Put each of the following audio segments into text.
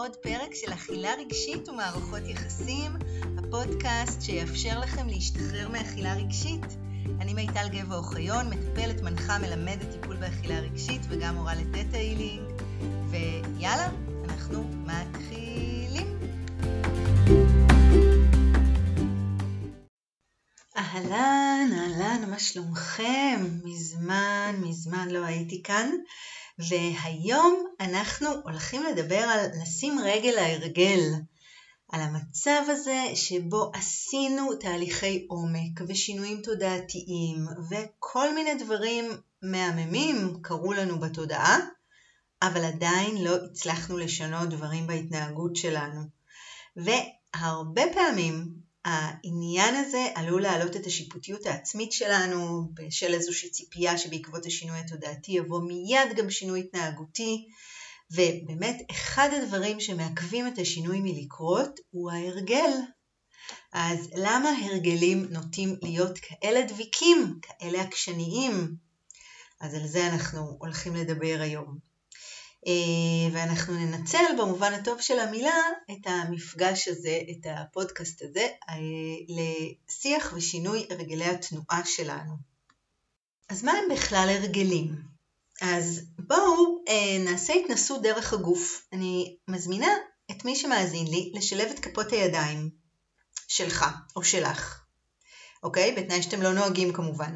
לעוד פרק של אכילה רגשית ומערכות יחסים, הפודקאסט שיאפשר לכם להשתחרר מאכילה רגשית. אני מיטל גבע אוחיון, מטפלת, מנחה, מלמדת טיפול באכילה רגשית וגם מורה לטטה הילינג, ויאללה, אנחנו מתחילים. אהלן, אהלן, מה שלומכם? מזמן, מזמן לא הייתי כאן. והיום אנחנו הולכים לדבר על לשים רגל להרגל, על המצב הזה שבו עשינו תהליכי עומק ושינויים תודעתיים וכל מיני דברים מהממים קרו לנו בתודעה, אבל עדיין לא הצלחנו לשנות דברים בהתנהגות שלנו. והרבה פעמים העניין הזה עלול להעלות את השיפוטיות העצמית שלנו בשל איזושהי ציפייה שבעקבות השינוי התודעתי יבוא מיד גם שינוי התנהגותי ובאמת אחד הדברים שמעכבים את השינוי מלקרות הוא ההרגל. אז למה הרגלים נוטים להיות כאלה דביקים, כאלה עקשניים? אז על זה אנחנו הולכים לדבר היום. אה, ואנחנו ננצל במובן הטוב של המילה את המפגש הזה, את הפודקאסט הזה, אה, לשיח ושינוי הרגלי התנועה שלנו. אז מה הם בכלל הרגלים? אז בואו אה, נעשה התנסות דרך הגוף. אני מזמינה את מי שמאזין לי לשלב את כפות הידיים שלך או שלך, אוקיי? בתנאי שאתם לא נוהגים כמובן.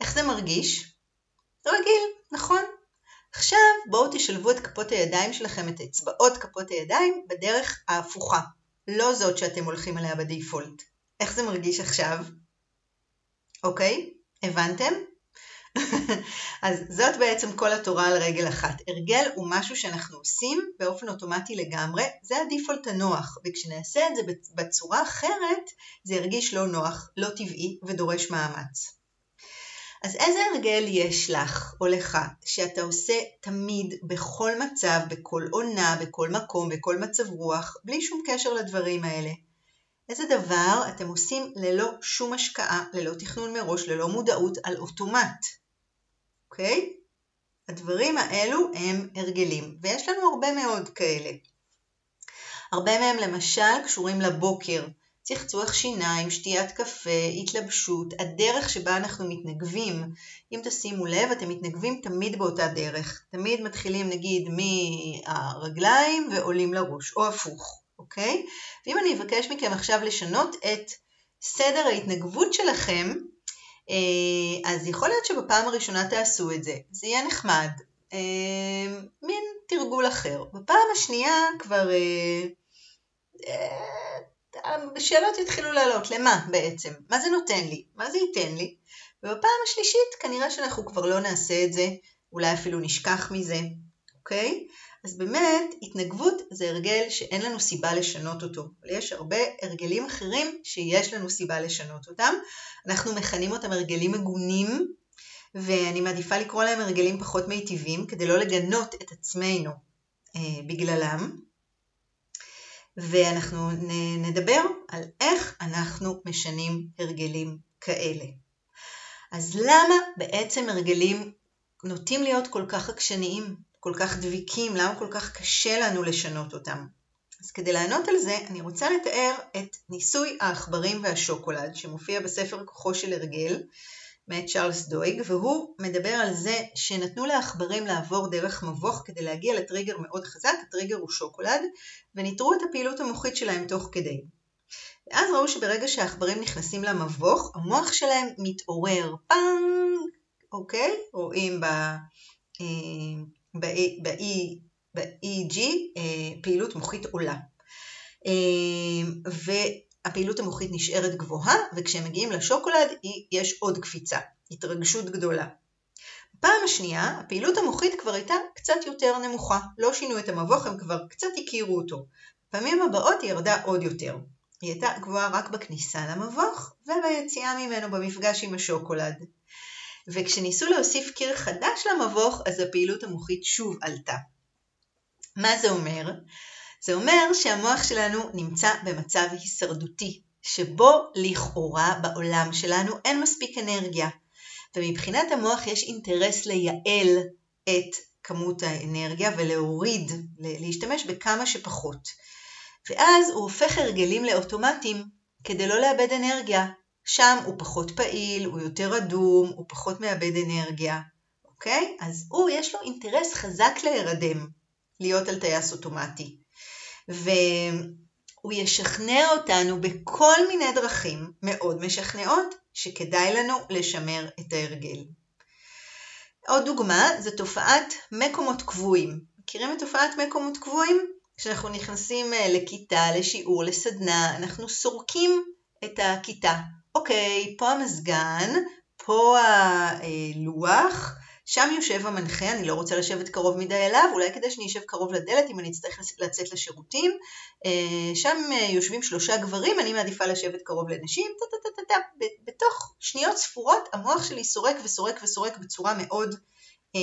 איך זה מרגיש? רגיל, נכון? עכשיו בואו תשלבו את כפות הידיים שלכם, את אצבעות כפות הידיים, בדרך ההפוכה, לא זאת שאתם הולכים עליה בדיפולט. איך זה מרגיש עכשיו? אוקיי? הבנתם? אז זאת בעצם כל התורה על רגל אחת. הרגל הוא משהו שאנחנו עושים באופן אוטומטי לגמרי, זה הדיפולט הנוח, וכשנעשה את זה בצורה אחרת, זה ירגיש לא נוח, לא טבעי ודורש מאמץ. אז איזה הרגל יש לך או לך שאתה עושה תמיד, בכל מצב, בכל עונה, בכל מקום, בכל מצב רוח, בלי שום קשר לדברים האלה? איזה דבר אתם עושים ללא שום השקעה, ללא תכנון מראש, ללא מודעות, על אוטומט, אוקיי? הדברים האלו הם הרגלים, ויש לנו הרבה מאוד כאלה. הרבה מהם למשל קשורים לבוקר. צחצוח שיניים, שתיית קפה, התלבשות, הדרך שבה אנחנו מתנגבים. אם תשימו לב, אתם מתנגבים תמיד באותה דרך. תמיד מתחילים נגיד מהרגליים ועולים לראש, או הפוך, אוקיי? ואם אני אבקש מכם עכשיו לשנות את סדר ההתנגבות שלכם, אה, אז יכול להיות שבפעם הראשונה תעשו את זה. זה יהיה נחמד. אה, מין תרגול אחר. בפעם השנייה כבר... השאלות יתחילו לעלות, למה בעצם? מה זה נותן לי? מה זה ייתן לי? ובפעם השלישית כנראה שאנחנו כבר לא נעשה את זה, אולי אפילו נשכח מזה, אוקיי? אז באמת, התנגבות זה הרגל שאין לנו סיבה לשנות אותו, אבל יש הרבה הרגלים אחרים שיש לנו סיבה לשנות אותם. אנחנו מכנים אותם הרגלים מגונים, ואני מעדיפה לקרוא להם הרגלים פחות מיטיבים, כדי לא לגנות את עצמנו אה, בגללם. ואנחנו נדבר על איך אנחנו משנים הרגלים כאלה. אז למה בעצם הרגלים נוטים להיות כל כך עקשניים, כל כך דביקים, למה כל כך קשה לנו לשנות אותם? אז כדי לענות על זה, אני רוצה לתאר את ניסוי העכברים והשוקולד שמופיע בספר כוחו של הרגל, מאת צ'ארלס דויג, והוא מדבר על זה שנתנו לעכברים לעבור דרך מבוך כדי להגיע לטריגר מאוד חזק, הטריגר הוא שוקולד, וניטרו את הפעילות המוחית שלהם תוך כדי. ואז ראו שברגע שהעכברים נכנסים למבוך, המוח שלהם מתעורר, פאנג, אוקיי? רואים ב-EG אה, פעילות מוחית עולה. אה, הפעילות המוחית נשארת גבוהה, וכשהם מגיעים לשוקולד יש עוד קפיצה, התרגשות גדולה. בפעם השנייה, הפעילות המוחית כבר הייתה קצת יותר נמוכה, לא שינו את המבוך, הם כבר קצת הכירו אותו. בפעמים הבאות היא ירדה עוד יותר. היא הייתה גבוהה רק בכניסה למבוך וביציאה ממנו במפגש עם השוקולד. וכשניסו להוסיף קיר חדש למבוך, אז הפעילות המוחית שוב עלתה. מה זה אומר? זה אומר שהמוח שלנו נמצא במצב הישרדותי, שבו לכאורה בעולם שלנו אין מספיק אנרגיה, ומבחינת המוח יש אינטרס לייעל את כמות האנרגיה ולהוריד, להשתמש בכמה שפחות. ואז הוא הופך הרגלים לאוטומטיים כדי לא לאבד אנרגיה. שם הוא פחות פעיל, הוא יותר אדום, הוא פחות מאבד אנרגיה, אוקיי? אז הוא, יש לו אינטרס חזק להירדם, להיות על טייס אוטומטי. והוא ישכנע אותנו בכל מיני דרכים מאוד משכנעות שכדאי לנו לשמר את ההרגל. עוד דוגמה זה תופעת מקומות קבועים. מכירים את תופעת מקומות קבועים? כשאנחנו נכנסים אה, לכיתה, לשיעור, לסדנה, אנחנו סורקים את הכיתה. אוקיי, פה המזגן, פה הלוח, שם יושב המנחה, אני לא רוצה לשבת קרוב מדי אליו, אולי כדי שאני אשב קרוב לדלת אם אני אצטרך לצאת לשירותים. אה, שם אה, יושבים שלושה גברים, אני מעדיפה לשבת קרוב לנשים. טה-טה-טה-טה. בתוך שניות ספורות המוח שלי סורק וסורק וסורק בצורה מאוד אה,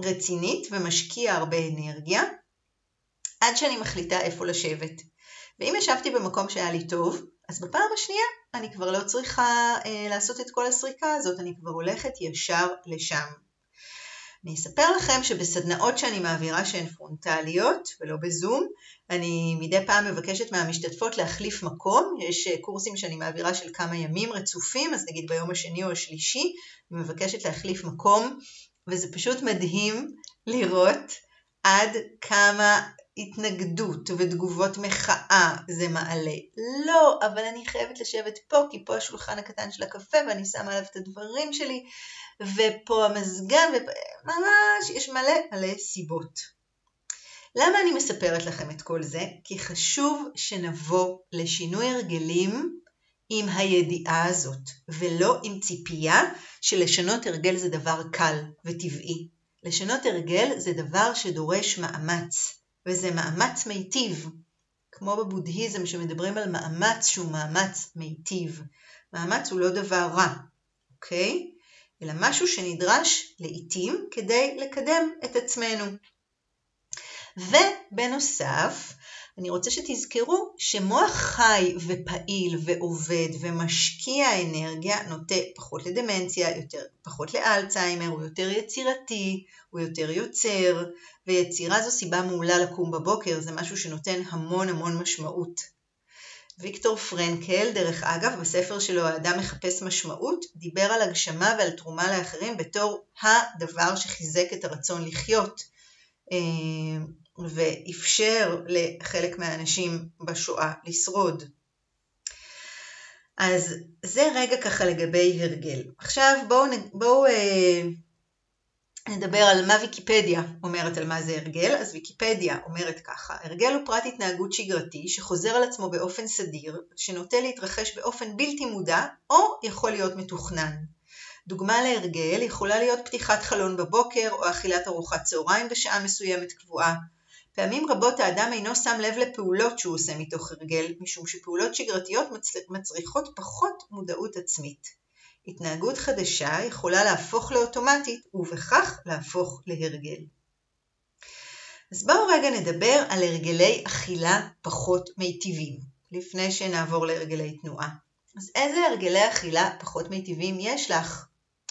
רצינית ומשקיע הרבה אנרגיה, עד שאני מחליטה איפה לשבת. ואם ישבתי במקום שהיה לי טוב, אז בפעם השנייה אני כבר לא צריכה אה, לעשות את כל הסריקה הזאת, אני כבר הולכת ישר לשם. אני אספר לכם שבסדנאות שאני מעבירה שהן פרונטליות ולא בזום, אני מדי פעם מבקשת מהמשתתפות להחליף מקום, יש אה, קורסים שאני מעבירה של כמה ימים רצופים, אז נגיד ביום השני או השלישי, אני מבקשת להחליף מקום, וזה פשוט מדהים לראות עד כמה התנגדות ותגובות מחאה זה מעלה. לא, אבל אני חייבת לשבת פה, כי פה השולחן הקטן של הקפה ואני שמה עליו את הדברים שלי, ופה המזגן, וממש יש מלא מלא סיבות. למה אני מספרת לכם את כל זה? כי חשוב שנבוא לשינוי הרגלים עם הידיעה הזאת, ולא עם ציפייה שלשנות הרגל זה דבר קל וטבעי. לשנות הרגל זה דבר שדורש מאמץ. וזה מאמץ מיטיב, כמו בבודהיזם שמדברים על מאמץ שהוא מאמץ מיטיב. מאמץ הוא לא דבר רע, אוקיי? אלא משהו שנדרש לעיתים כדי לקדם את עצמנו. ובנוסף, אני רוצה שתזכרו שמוח חי ופעיל ועובד ומשקיע אנרגיה נוטה פחות לדמנציה, יותר, פחות לאלצהיימר, הוא יותר יצירתי, הוא יותר יוצר, ויצירה זו סיבה מעולה לקום בבוקר, זה משהו שנותן המון המון משמעות. ויקטור פרנקל, דרך אגב, בספר שלו האדם מחפש משמעות, דיבר על הגשמה ועל תרומה לאחרים בתור הדבר שחיזק את הרצון לחיות. אה, ואפשר לחלק מהאנשים בשואה לשרוד. אז זה רגע ככה לגבי הרגל. עכשיו בואו בוא, אה, נדבר על מה ויקיפדיה אומרת על מה זה הרגל. אז ויקיפדיה אומרת ככה, הרגל הוא פרט התנהגות שגרתי שחוזר על עצמו באופן סדיר, שנוטה להתרחש באופן בלתי מודע או יכול להיות מתוכנן. דוגמה להרגל יכולה להיות פתיחת חלון בבוקר או אכילת ארוחת צהריים בשעה מסוימת קבועה, פעמים רבות האדם אינו שם לב לפעולות שהוא עושה מתוך הרגל, משום שפעולות שגרתיות מצריכות פחות מודעות עצמית. התנהגות חדשה יכולה להפוך לאוטומטית ובכך להפוך להרגל. אז בואו רגע נדבר על הרגלי אכילה פחות מיטיבים, לפני שנעבור להרגלי תנועה. אז איזה הרגלי אכילה פחות מיטיבים יש לך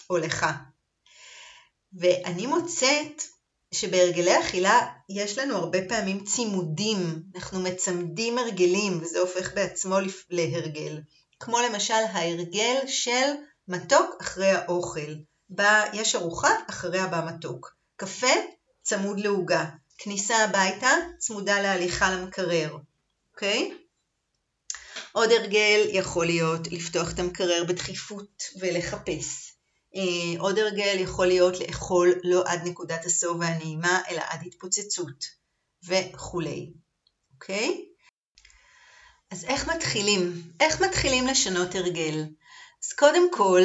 או לך? ואני מוצאת שבהרגלי אכילה יש לנו הרבה פעמים צימודים, אנחנו מצמדים הרגלים וזה הופך בעצמו להרגל. כמו למשל ההרגל של מתוק אחרי האוכל. בה יש ארוחה, אחריה בא מתוק. קפה צמוד לעוגה. כניסה הביתה צמודה להליכה למקרר, אוקיי? עוד הרגל יכול להיות לפתוח את המקרר בדחיפות ולחפש. אה, עוד הרגל יכול להיות לאכול לא עד נקודת הסוף והנעימה, אלא עד התפוצצות וכולי, אוקיי? אז איך מתחילים? איך מתחילים לשנות הרגל? אז קודם כל,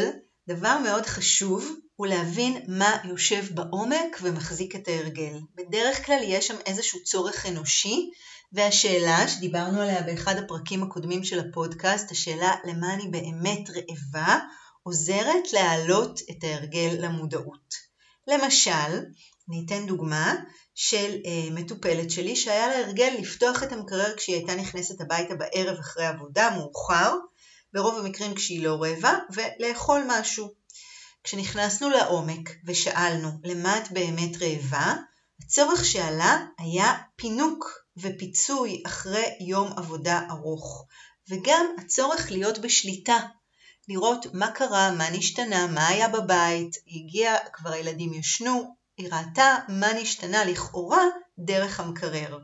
דבר מאוד חשוב הוא להבין מה יושב בעומק ומחזיק את ההרגל. בדרך כלל יש שם איזשהו צורך אנושי, והשאלה שדיברנו עליה באחד הפרקים הקודמים של הפודקאסט, השאלה למה אני באמת רעבה, עוזרת להעלות את ההרגל למודעות. למשל, אני אתן דוגמה של אה, מטופלת שלי שהיה לה הרגל לפתוח את המקרר כשהיא הייתה נכנסת הביתה בערב אחרי עבודה מאוחר, ברוב המקרים כשהיא לא רעבה, ולאכול משהו. כשנכנסנו לעומק ושאלנו למה את באמת רעבה, הצורך שעלה היה פינוק ופיצוי אחרי יום עבודה ארוך, וגם הצורך להיות בשליטה, לראות מה קרה, מה נשתנה, מה היה בבית, היא הגיעה, כבר הילדים ישנו, היא ראתה מה נשתנה לכאורה דרך המקרר.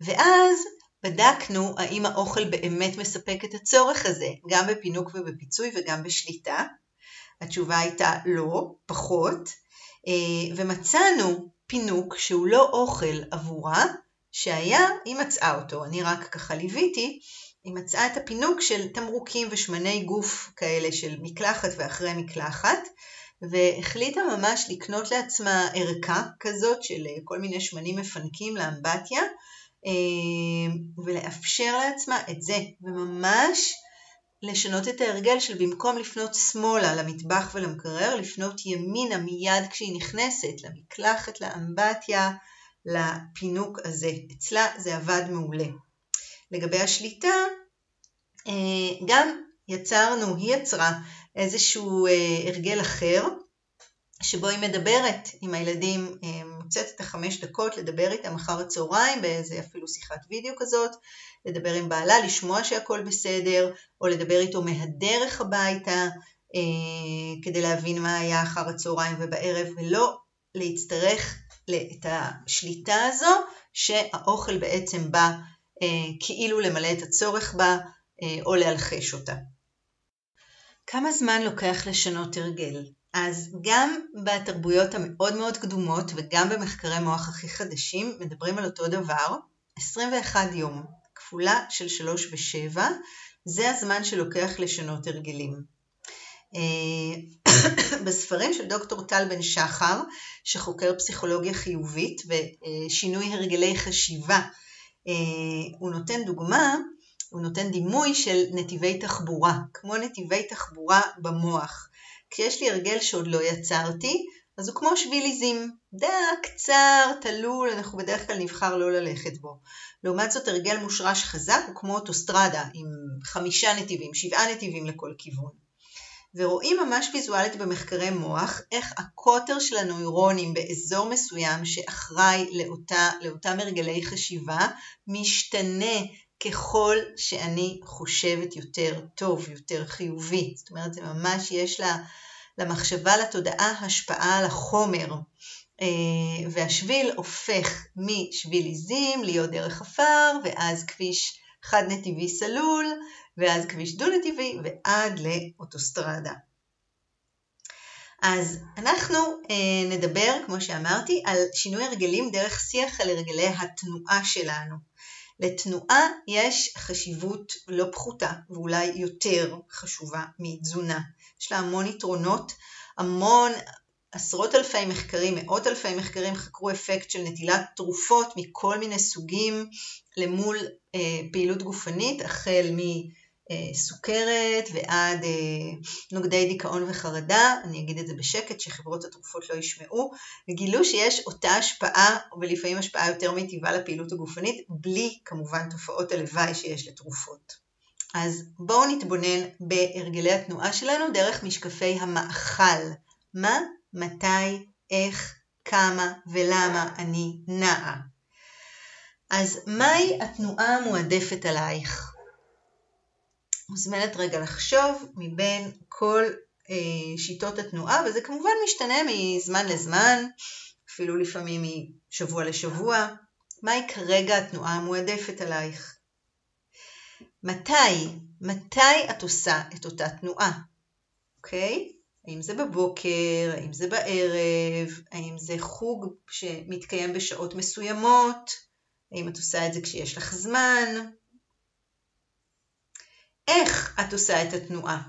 ואז בדקנו האם האוכל באמת מספק את הצורך הזה, גם בפינוק ובפיצוי וגם בשליטה. התשובה הייתה לא, פחות, אה, ומצאנו פינוק שהוא לא אוכל עבורה, שהיה, היא מצאה אותו, אני רק ככה ליוויתי, היא מצאה את הפינוק של תמרוקים ושמני גוף כאלה של מקלחת ואחרי מקלחת, והחליטה ממש לקנות לעצמה ערכה כזאת של כל מיני שמנים מפנקים לאמבטיה, אה, ולאפשר לעצמה את זה, וממש לשנות את ההרגל של במקום לפנות שמאלה למטבח ולמקרר, לפנות ימינה מיד כשהיא נכנסת, למקלחת, לאמבטיה, לפינוק הזה. אצלה זה עבד מעולה. לגבי השליטה, אה, גם יצרנו, היא יצרה איזשהו אה, הרגל אחר, שבו היא מדברת עם הילדים, אה, מוצאת את החמש דקות לדבר איתם אחר הצהריים באיזה אפילו שיחת וידאו כזאת, לדבר עם בעלה, לשמוע שהכל בסדר, או לדבר איתו מהדרך הביתה, כדי להבין מה היה אחר הצהריים ובערב, ולא להצטרך את השליטה הזו שהאוכל בעצם בא אה, כאילו למלא את הצורך בה אה, או להלחש אותה. כמה זמן לוקח לשנות הרגל? אז גם בתרבויות המאוד מאוד קדומות וגם במחקרי מוח הכי חדשים מדברים על אותו דבר, 21 יום, כפולה של 3 ו-7, זה הזמן שלוקח לשנות הרגלים. אה, בספרים של דוקטור טל בן שחר, שחוקר פסיכולוגיה חיובית ושינוי הרגלי חשיבה אה, הוא נותן דוגמה, הוא נותן דימוי של נתיבי תחבורה, כמו נתיבי תחבורה במוח. כשיש לי הרגל שעוד לא יצרתי, אז הוא כמו שביל עיזים, דק, קצר, תלול, אנחנו בדרך כלל נבחר לא ללכת בו. לעומת זאת הרגל מושרש חזק הוא כמו אוטוסטרדה עם חמישה נתיבים, שבעה נתיבים לכל כיוון. ורואים ממש ויזואלית במחקרי מוח איך הקוטר של הנוירונים באזור מסוים שאחראי לאותה, לאותם הרגלי חשיבה משתנה ככל שאני חושבת יותר טוב, יותר חיובי. זאת אומרת, זה ממש יש לה, למחשבה, לתודעה, השפעה על החומר. אה, והשביל הופך משביל עיזים להיות דרך עפר, ואז כביש חד נתיבי סלול, ואז כביש דו-נתיבי ועד לאוטוסטרדה. אז אנחנו אה, נדבר, כמו שאמרתי, על שינוי הרגלים דרך שיח על הרגלי התנועה שלנו. לתנועה יש חשיבות לא פחותה ואולי יותר חשובה מתזונה. יש לה המון יתרונות, המון עשרות אלפי מחקרים, מאות אלפי מחקרים חקרו אפקט של נטילת תרופות מכל מיני סוגים למול אה, פעילות גופנית, החל מסוכרת ועד אה, נוגדי דיכאון וחרדה, אני אגיד את זה בשקט שחברות התרופות לא ישמעו, וגילו שיש אותה השפעה ולפעמים השפעה יותר מיטיבה לפעילות הגופנית, בלי כמובן תופעות הלוואי שיש לתרופות. אז בואו נתבונן בהרגלי התנועה שלנו דרך משקפי המאכל. מה מתי, איך, כמה ולמה אני נעה. אז מהי התנועה המועדפת עלייך? מוזמנת רגע לחשוב מבין כל אה, שיטות התנועה, וזה כמובן משתנה מזמן לזמן, אפילו לפעמים משבוע לשבוע. מהי כרגע התנועה המועדפת עלייך? מתי, מתי את עושה את אותה תנועה, אוקיי? האם זה בבוקר, האם זה בערב, האם זה חוג שמתקיים בשעות מסוימות, האם את עושה את זה כשיש לך זמן. איך את עושה את התנועה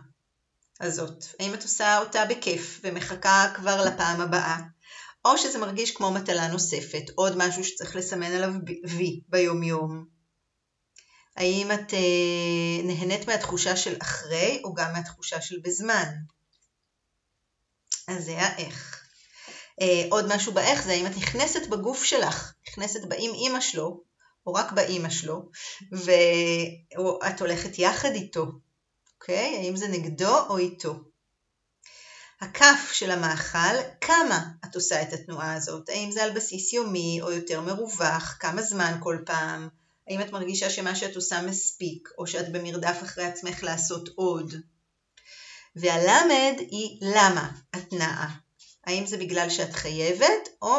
הזאת? האם את עושה אותה בכיף ומחכה כבר לפעם הבאה? או שזה מרגיש כמו מטלה נוספת, עוד משהו שצריך לסמן עליו וי ביום יום. האם את אה, נהנית מהתחושה של אחרי או גם מהתחושה של בזמן? אז זה האיך. אה, עוד משהו באיך זה האם את נכנסת בגוף שלך, נכנסת באם אימא שלו, או רק באימא שלו, ואת הולכת יחד איתו, אוקיי? האם זה נגדו או איתו. הכף של המאכל, כמה את עושה את התנועה הזאת, האם זה על בסיס יומי או יותר מרווח, כמה זמן כל פעם, האם את מרגישה שמה שאת עושה מספיק, או שאת במרדף אחרי עצמך לעשות עוד. והלמד היא למה את נעה. האם זה בגלל שאת חייבת, או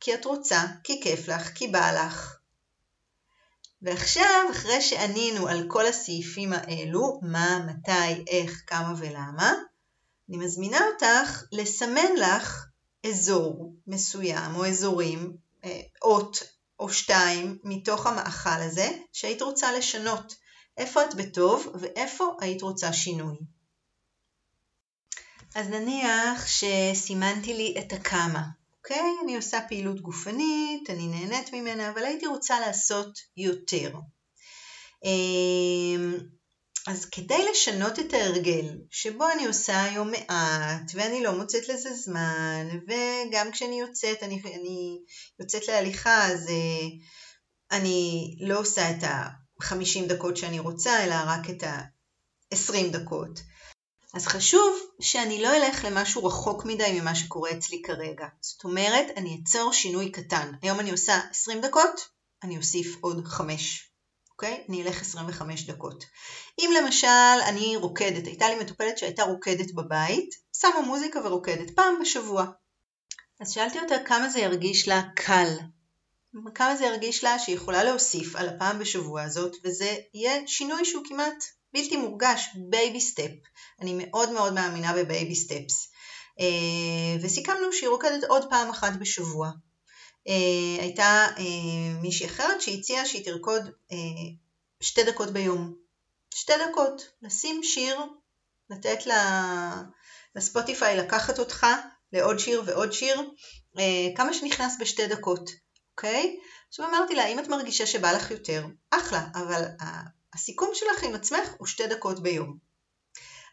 כי את רוצה, כי כיף לך, כי בא לך. ועכשיו, אחרי שענינו על כל הסעיפים האלו, מה, מתי, איך, כמה ולמה, אני מזמינה אותך לסמן לך אזור מסוים או אזורים, אה, אות או שתיים מתוך המאכל הזה שהיית רוצה לשנות. איפה את בטוב ואיפה היית רוצה שינוי. אז נניח שסימנתי לי את הכמה, אוקיי? אני עושה פעילות גופנית, אני נהנית ממנה, אבל הייתי רוצה לעשות יותר. אמ, אז כדי לשנות את ההרגל, שבו אני עושה היום מעט, ואני לא מוצאת לזה זמן, וגם כשאני יוצאת, אני, אני יוצאת להליכה, אז uh, אני לא עושה את ה-50 דקות שאני רוצה, אלא רק את ה-20 דקות. אז חשוב שאני לא אלך למשהו רחוק מדי ממה שקורה אצלי כרגע. זאת אומרת, אני אצור שינוי קטן. היום אני עושה 20 דקות, אני אוסיף עוד 5. אוקיי? אני אלך 25 דקות. אם למשל אני רוקדת, הייתה לי מטופלת שהייתה רוקדת בבית, שמה מוזיקה ורוקדת פעם בשבוע. אז שאלתי אותה כמה זה ירגיש לה קל. כמה זה ירגיש לה שהיא יכולה להוסיף על הפעם בשבוע הזאת, וזה יהיה שינוי שהוא כמעט בלתי מורגש, baby step. אני מאוד מאוד מאמינה ב baby steps. אה, וסיכמנו שהיא רוקדת עוד פעם אחת בשבוע. אה, הייתה אה, מישהי אחרת שהציעה שהיא תרקוד שתי דקות ביום. שתי דקות, לשים שיר, לתת לספוטיפיי לקחת אותך לעוד שיר ועוד שיר, כמה שנכנס בשתי דקות, אוקיי? עכשיו אמרתי לה, אם את מרגישה שבא לך יותר, אחלה, אבל הסיכום שלך עם עצמך הוא שתי דקות ביום.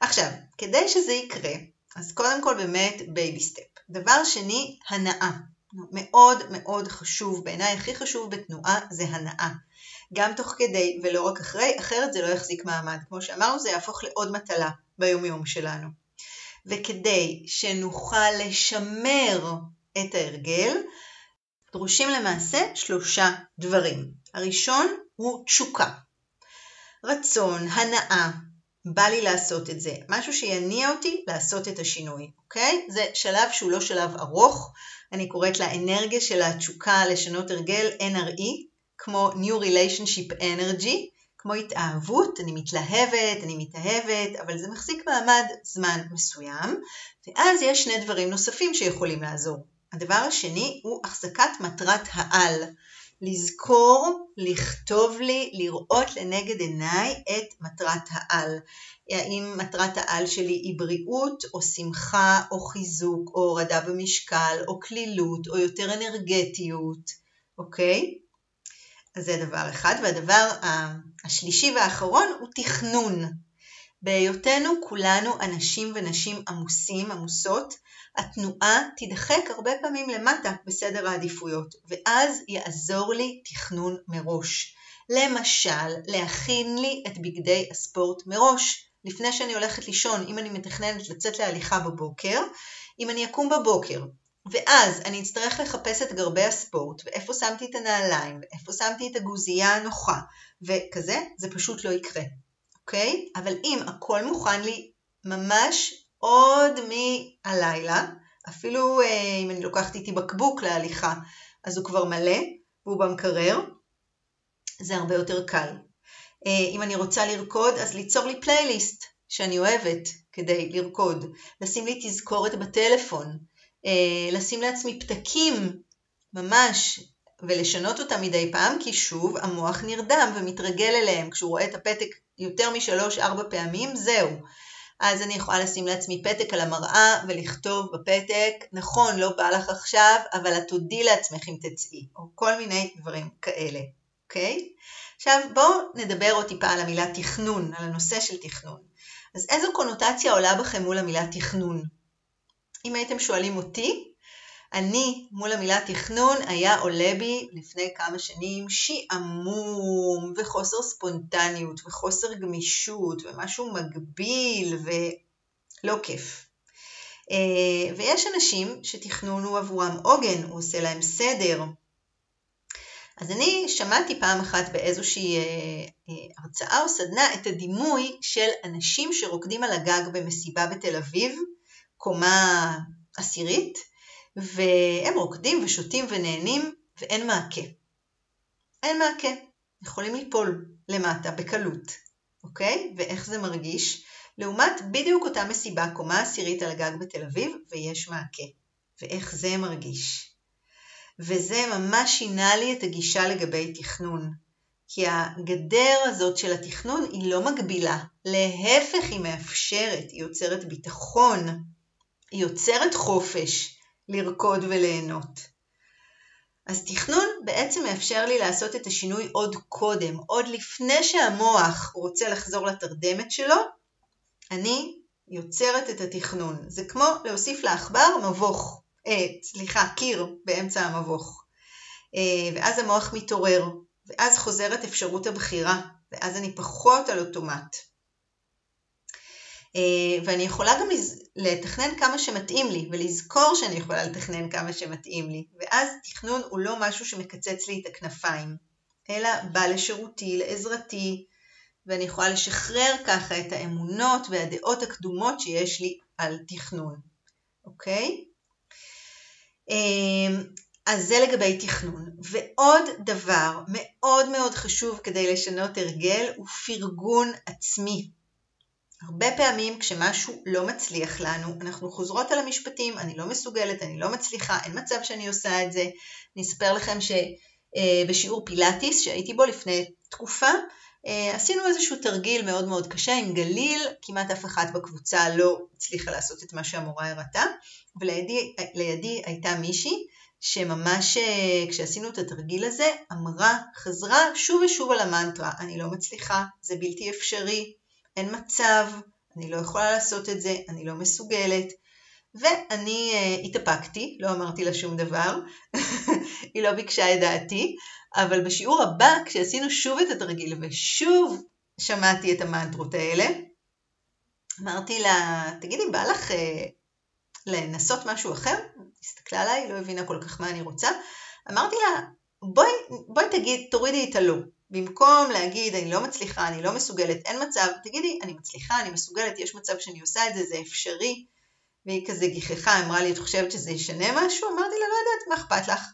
עכשיו, כדי שזה יקרה, אז קודם כל באמת baby step. דבר שני, הנאה. מאוד מאוד חשוב, בעיניי הכי חשוב בתנועה זה הנאה. גם תוך כדי ולא רק אחרי, אחרת זה לא יחזיק מעמד. כמו שאמרנו, זה יהפוך לעוד מטלה ביומיום שלנו. וכדי שנוכל לשמר את ההרגל, דרושים למעשה שלושה דברים. הראשון הוא תשוקה. רצון, הנאה, בא לי לעשות את זה, משהו שיניע אותי לעשות את השינוי, אוקיי? זה שלב שהוא לא שלב ארוך, אני קוראת לאנרגיה של התשוקה לשנות הרגל NRE, כמו New Relationship Energy, כמו התאהבות, אני מתלהבת, אני מתאהבת, אבל זה מחזיק מעמד זמן מסוים, ואז יש שני דברים נוספים שיכולים לעזור. הדבר השני הוא החזקת מטרת העל. לזכור, לכתוב לי, לראות לנגד עיניי את מטרת העל. האם מטרת העל שלי היא בריאות, או שמחה, או חיזוק, או הורדה במשקל, או כלילות, או יותר אנרגטיות, אוקיי? אז זה דבר אחד. והדבר השלישי והאחרון הוא תכנון. בהיותנו כולנו אנשים ונשים עמוסים, עמוסות, התנועה תידחק הרבה פעמים למטה בסדר העדיפויות, ואז יעזור לי תכנון מראש. למשל, להכין לי את בגדי הספורט מראש, לפני שאני הולכת לישון, אם אני מתכננת לצאת להליכה בבוקר, אם אני אקום בבוקר, ואז אני אצטרך לחפש את גרבי הספורט, ואיפה שמתי את הנעליים, ואיפה שמתי את הגוזייה הנוחה, וכזה, זה פשוט לא יקרה, אוקיי? אבל אם הכל מוכן לי ממש עוד מהלילה, אפילו אה, אם אני לוקחת איתי בקבוק להליכה, אז הוא כבר מלא והוא במקרר, זה הרבה יותר קל. אה, אם אני רוצה לרקוד, אז ליצור לי פלייליסט שאני אוהבת כדי לרקוד, לשים לי תזכורת בטלפון, אה, לשים לעצמי פתקים ממש ולשנות אותם מדי פעם, כי שוב המוח נרדם ומתרגל אליהם. כשהוא רואה את הפתק יותר משלוש-ארבע פעמים, זהו. אז אני יכולה לשים לעצמי פתק על המראה ולכתוב בפתק, נכון, לא בא לך עכשיו, אבל את תודי לעצמך אם תצאי, או כל מיני דברים כאלה, אוקיי? עכשיו בואו נדבר עוד טיפה על המילה תכנון, על הנושא של תכנון. אז איזו קונוטציה עולה בכם מול המילה תכנון? אם הייתם שואלים אותי, אני מול המילה תכנון היה עולה בי לפני כמה שנים שעמום וחוסר ספונטניות וחוסר גמישות ומשהו מגביל ולא כיף. אה, ויש אנשים שתכנון הוא עבורם עוגן, הוא עושה להם סדר. אז אני שמעתי פעם אחת באיזושהי הרצאה או סדנה את הדימוי של אנשים שרוקדים על הגג במסיבה בתל אביב, קומה עשירית, והם רוקדים ושותים ונהנים ואין מעקה. אין מעקה, יכולים ליפול למטה בקלות, אוקיי? ואיך זה מרגיש? לעומת בדיוק אותה מסיבה, קומה עשירית על הגג בתל אביב, ויש מעקה. ואיך זה מרגיש? וזה ממש שינה לי את הגישה לגבי תכנון. כי הגדר הזאת של התכנון היא לא מגבילה, להפך היא מאפשרת, היא יוצרת ביטחון, היא יוצרת חופש לרקוד וליהנות. אז תכנון בעצם מאפשר לי לעשות את השינוי עוד קודם, עוד לפני שהמוח רוצה לחזור לתרדמת שלו, אני יוצרת את התכנון. זה כמו להוסיף לעכבר מבוך, אה, סליחה, קיר באמצע המבוך. אה, ואז המוח מתעורר, ואז חוזרת אפשרות הבחירה, ואז אני פחות על אוטומט. אה, ואני יכולה גם לתכנן כמה שמתאים לי, ולזכור שאני יכולה לתכנן כמה שמתאים לי, ואז תכנון הוא לא משהו שמקצץ לי את הכנפיים, אלא בא לשירותי, לעזרתי, ואני יכולה לשחרר ככה את האמונות והדעות הקדומות שיש לי על תכנון, אוקיי? אמ, אז זה לגבי תכנון. ועוד דבר מאוד מאוד חשוב כדי לשנות הרגל הוא פרגון עצמי. הרבה פעמים כשמשהו לא מצליח לנו, אנחנו חוזרות על המשפטים, אני לא מסוגלת, אני לא מצליחה, אין מצב שאני עושה את זה. אני אספר לכם שבשיעור אה, פילאטיס שהייתי בו לפני תקופה, אה, עשינו איזשהו תרגיל מאוד מאוד קשה עם גליל, כמעט אף אחת בקבוצה לא הצליחה לעשות את מה שהמורה הראתה, ולידי הייתה מישהי שממש אה, כשעשינו את התרגיל הזה אמרה, חזרה שוב ושוב על המנטרה, אני לא מצליחה, זה בלתי אפשרי, אין מצב, אני לא יכולה לעשות את זה, אני לא מסוגלת. ואני uh, התאפקתי, לא אמרתי לה שום דבר, היא לא ביקשה את דעתי, אבל בשיעור הבא, כשעשינו שוב את התרגיל ושוב שמעתי את המנטרות האלה, אמרתי לה, תגידי, בא לך uh, לנסות משהו אחר? הסתכלה עליי, לא הבינה כל כך מה אני רוצה. אמרתי לה, בואי, בואי תגיד, תורידי את הלא. במקום להגיד, אני לא מצליחה, אני לא מסוגלת, אין מצב, תגידי, אני מצליחה, אני מסוגלת, יש מצב שאני עושה את זה, זה אפשרי. והיא כזה גיחכה, אמרה לי, את חושבת שזה ישנה משהו? אמרתי לה, לא יודעת, מה אכפת לך?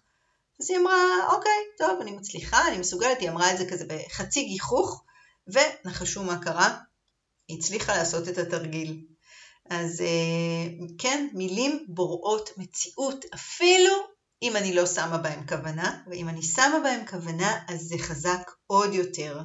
אז היא אמרה, אוקיי, טוב, אני מצליחה, אני מסוגלת, היא אמרה את זה כזה בחצי גיחוך, ונחשו מה קרה? היא הצליחה לעשות את התרגיל. אז אה, כן, מילים בוראות מציאות, אפילו אם אני לא שמה בהם כוונה, ואם אני שמה בהם כוונה, אז זה חזק עוד יותר.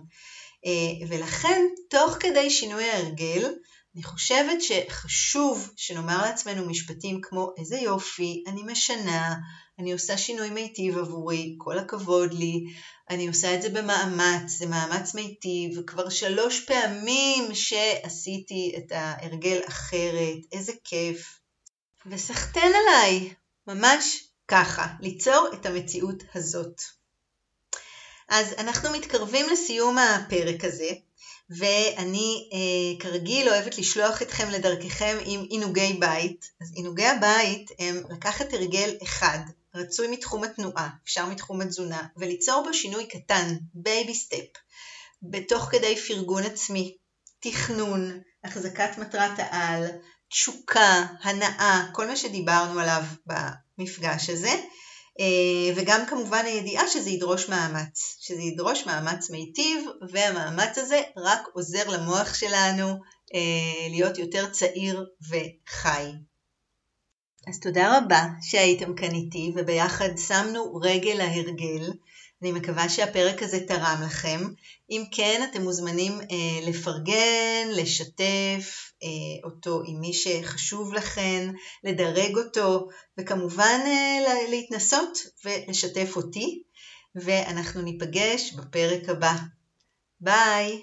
אה, ולכן, תוך כדי שינוי ההרגל, אני חושבת שחשוב שנאמר לעצמנו משפטים כמו איזה יופי, אני משנה, אני עושה שינוי מיטיב עבורי, כל הכבוד לי, אני עושה את זה במאמץ, זה מאמץ מיטיב, כבר שלוש פעמים שעשיתי את ההרגל אחרת, איזה כיף. וסחטיין עליי, ממש ככה, ליצור את המציאות הזאת. אז אנחנו מתקרבים לסיום הפרק הזה, ואני אה, כרגיל אוהבת לשלוח אתכם לדרככם עם עינוגי בית. אז עינוגי הבית הם לקחת הרגל אחד, רצוי מתחום התנועה, אפשר מתחום התזונה, וליצור בו שינוי קטן, baby step, בתוך כדי פרגון עצמי, תכנון, החזקת מטרת העל, תשוקה, הנאה, כל מה שדיברנו עליו במפגש הזה, אה, וגם כמובן הידיעה שזה ידרוש מאמץ, שזה ידרוש מאמץ מיטיב, והמאמץ הזה רק עוזר למוח שלנו אה, להיות יותר צעיר וחי. אז תודה רבה שהייתם כאן איתי וביחד שמנו רגל להרגל. אני מקווה שהפרק הזה תרם לכם. אם כן, אתם מוזמנים אה, לפרגן, לשתף אה, אותו עם מי שחשוב לכם, לדרג אותו, וכמובן אה, להתנסות ולשתף אותי, ואנחנו ניפגש בפרק הבא. ביי!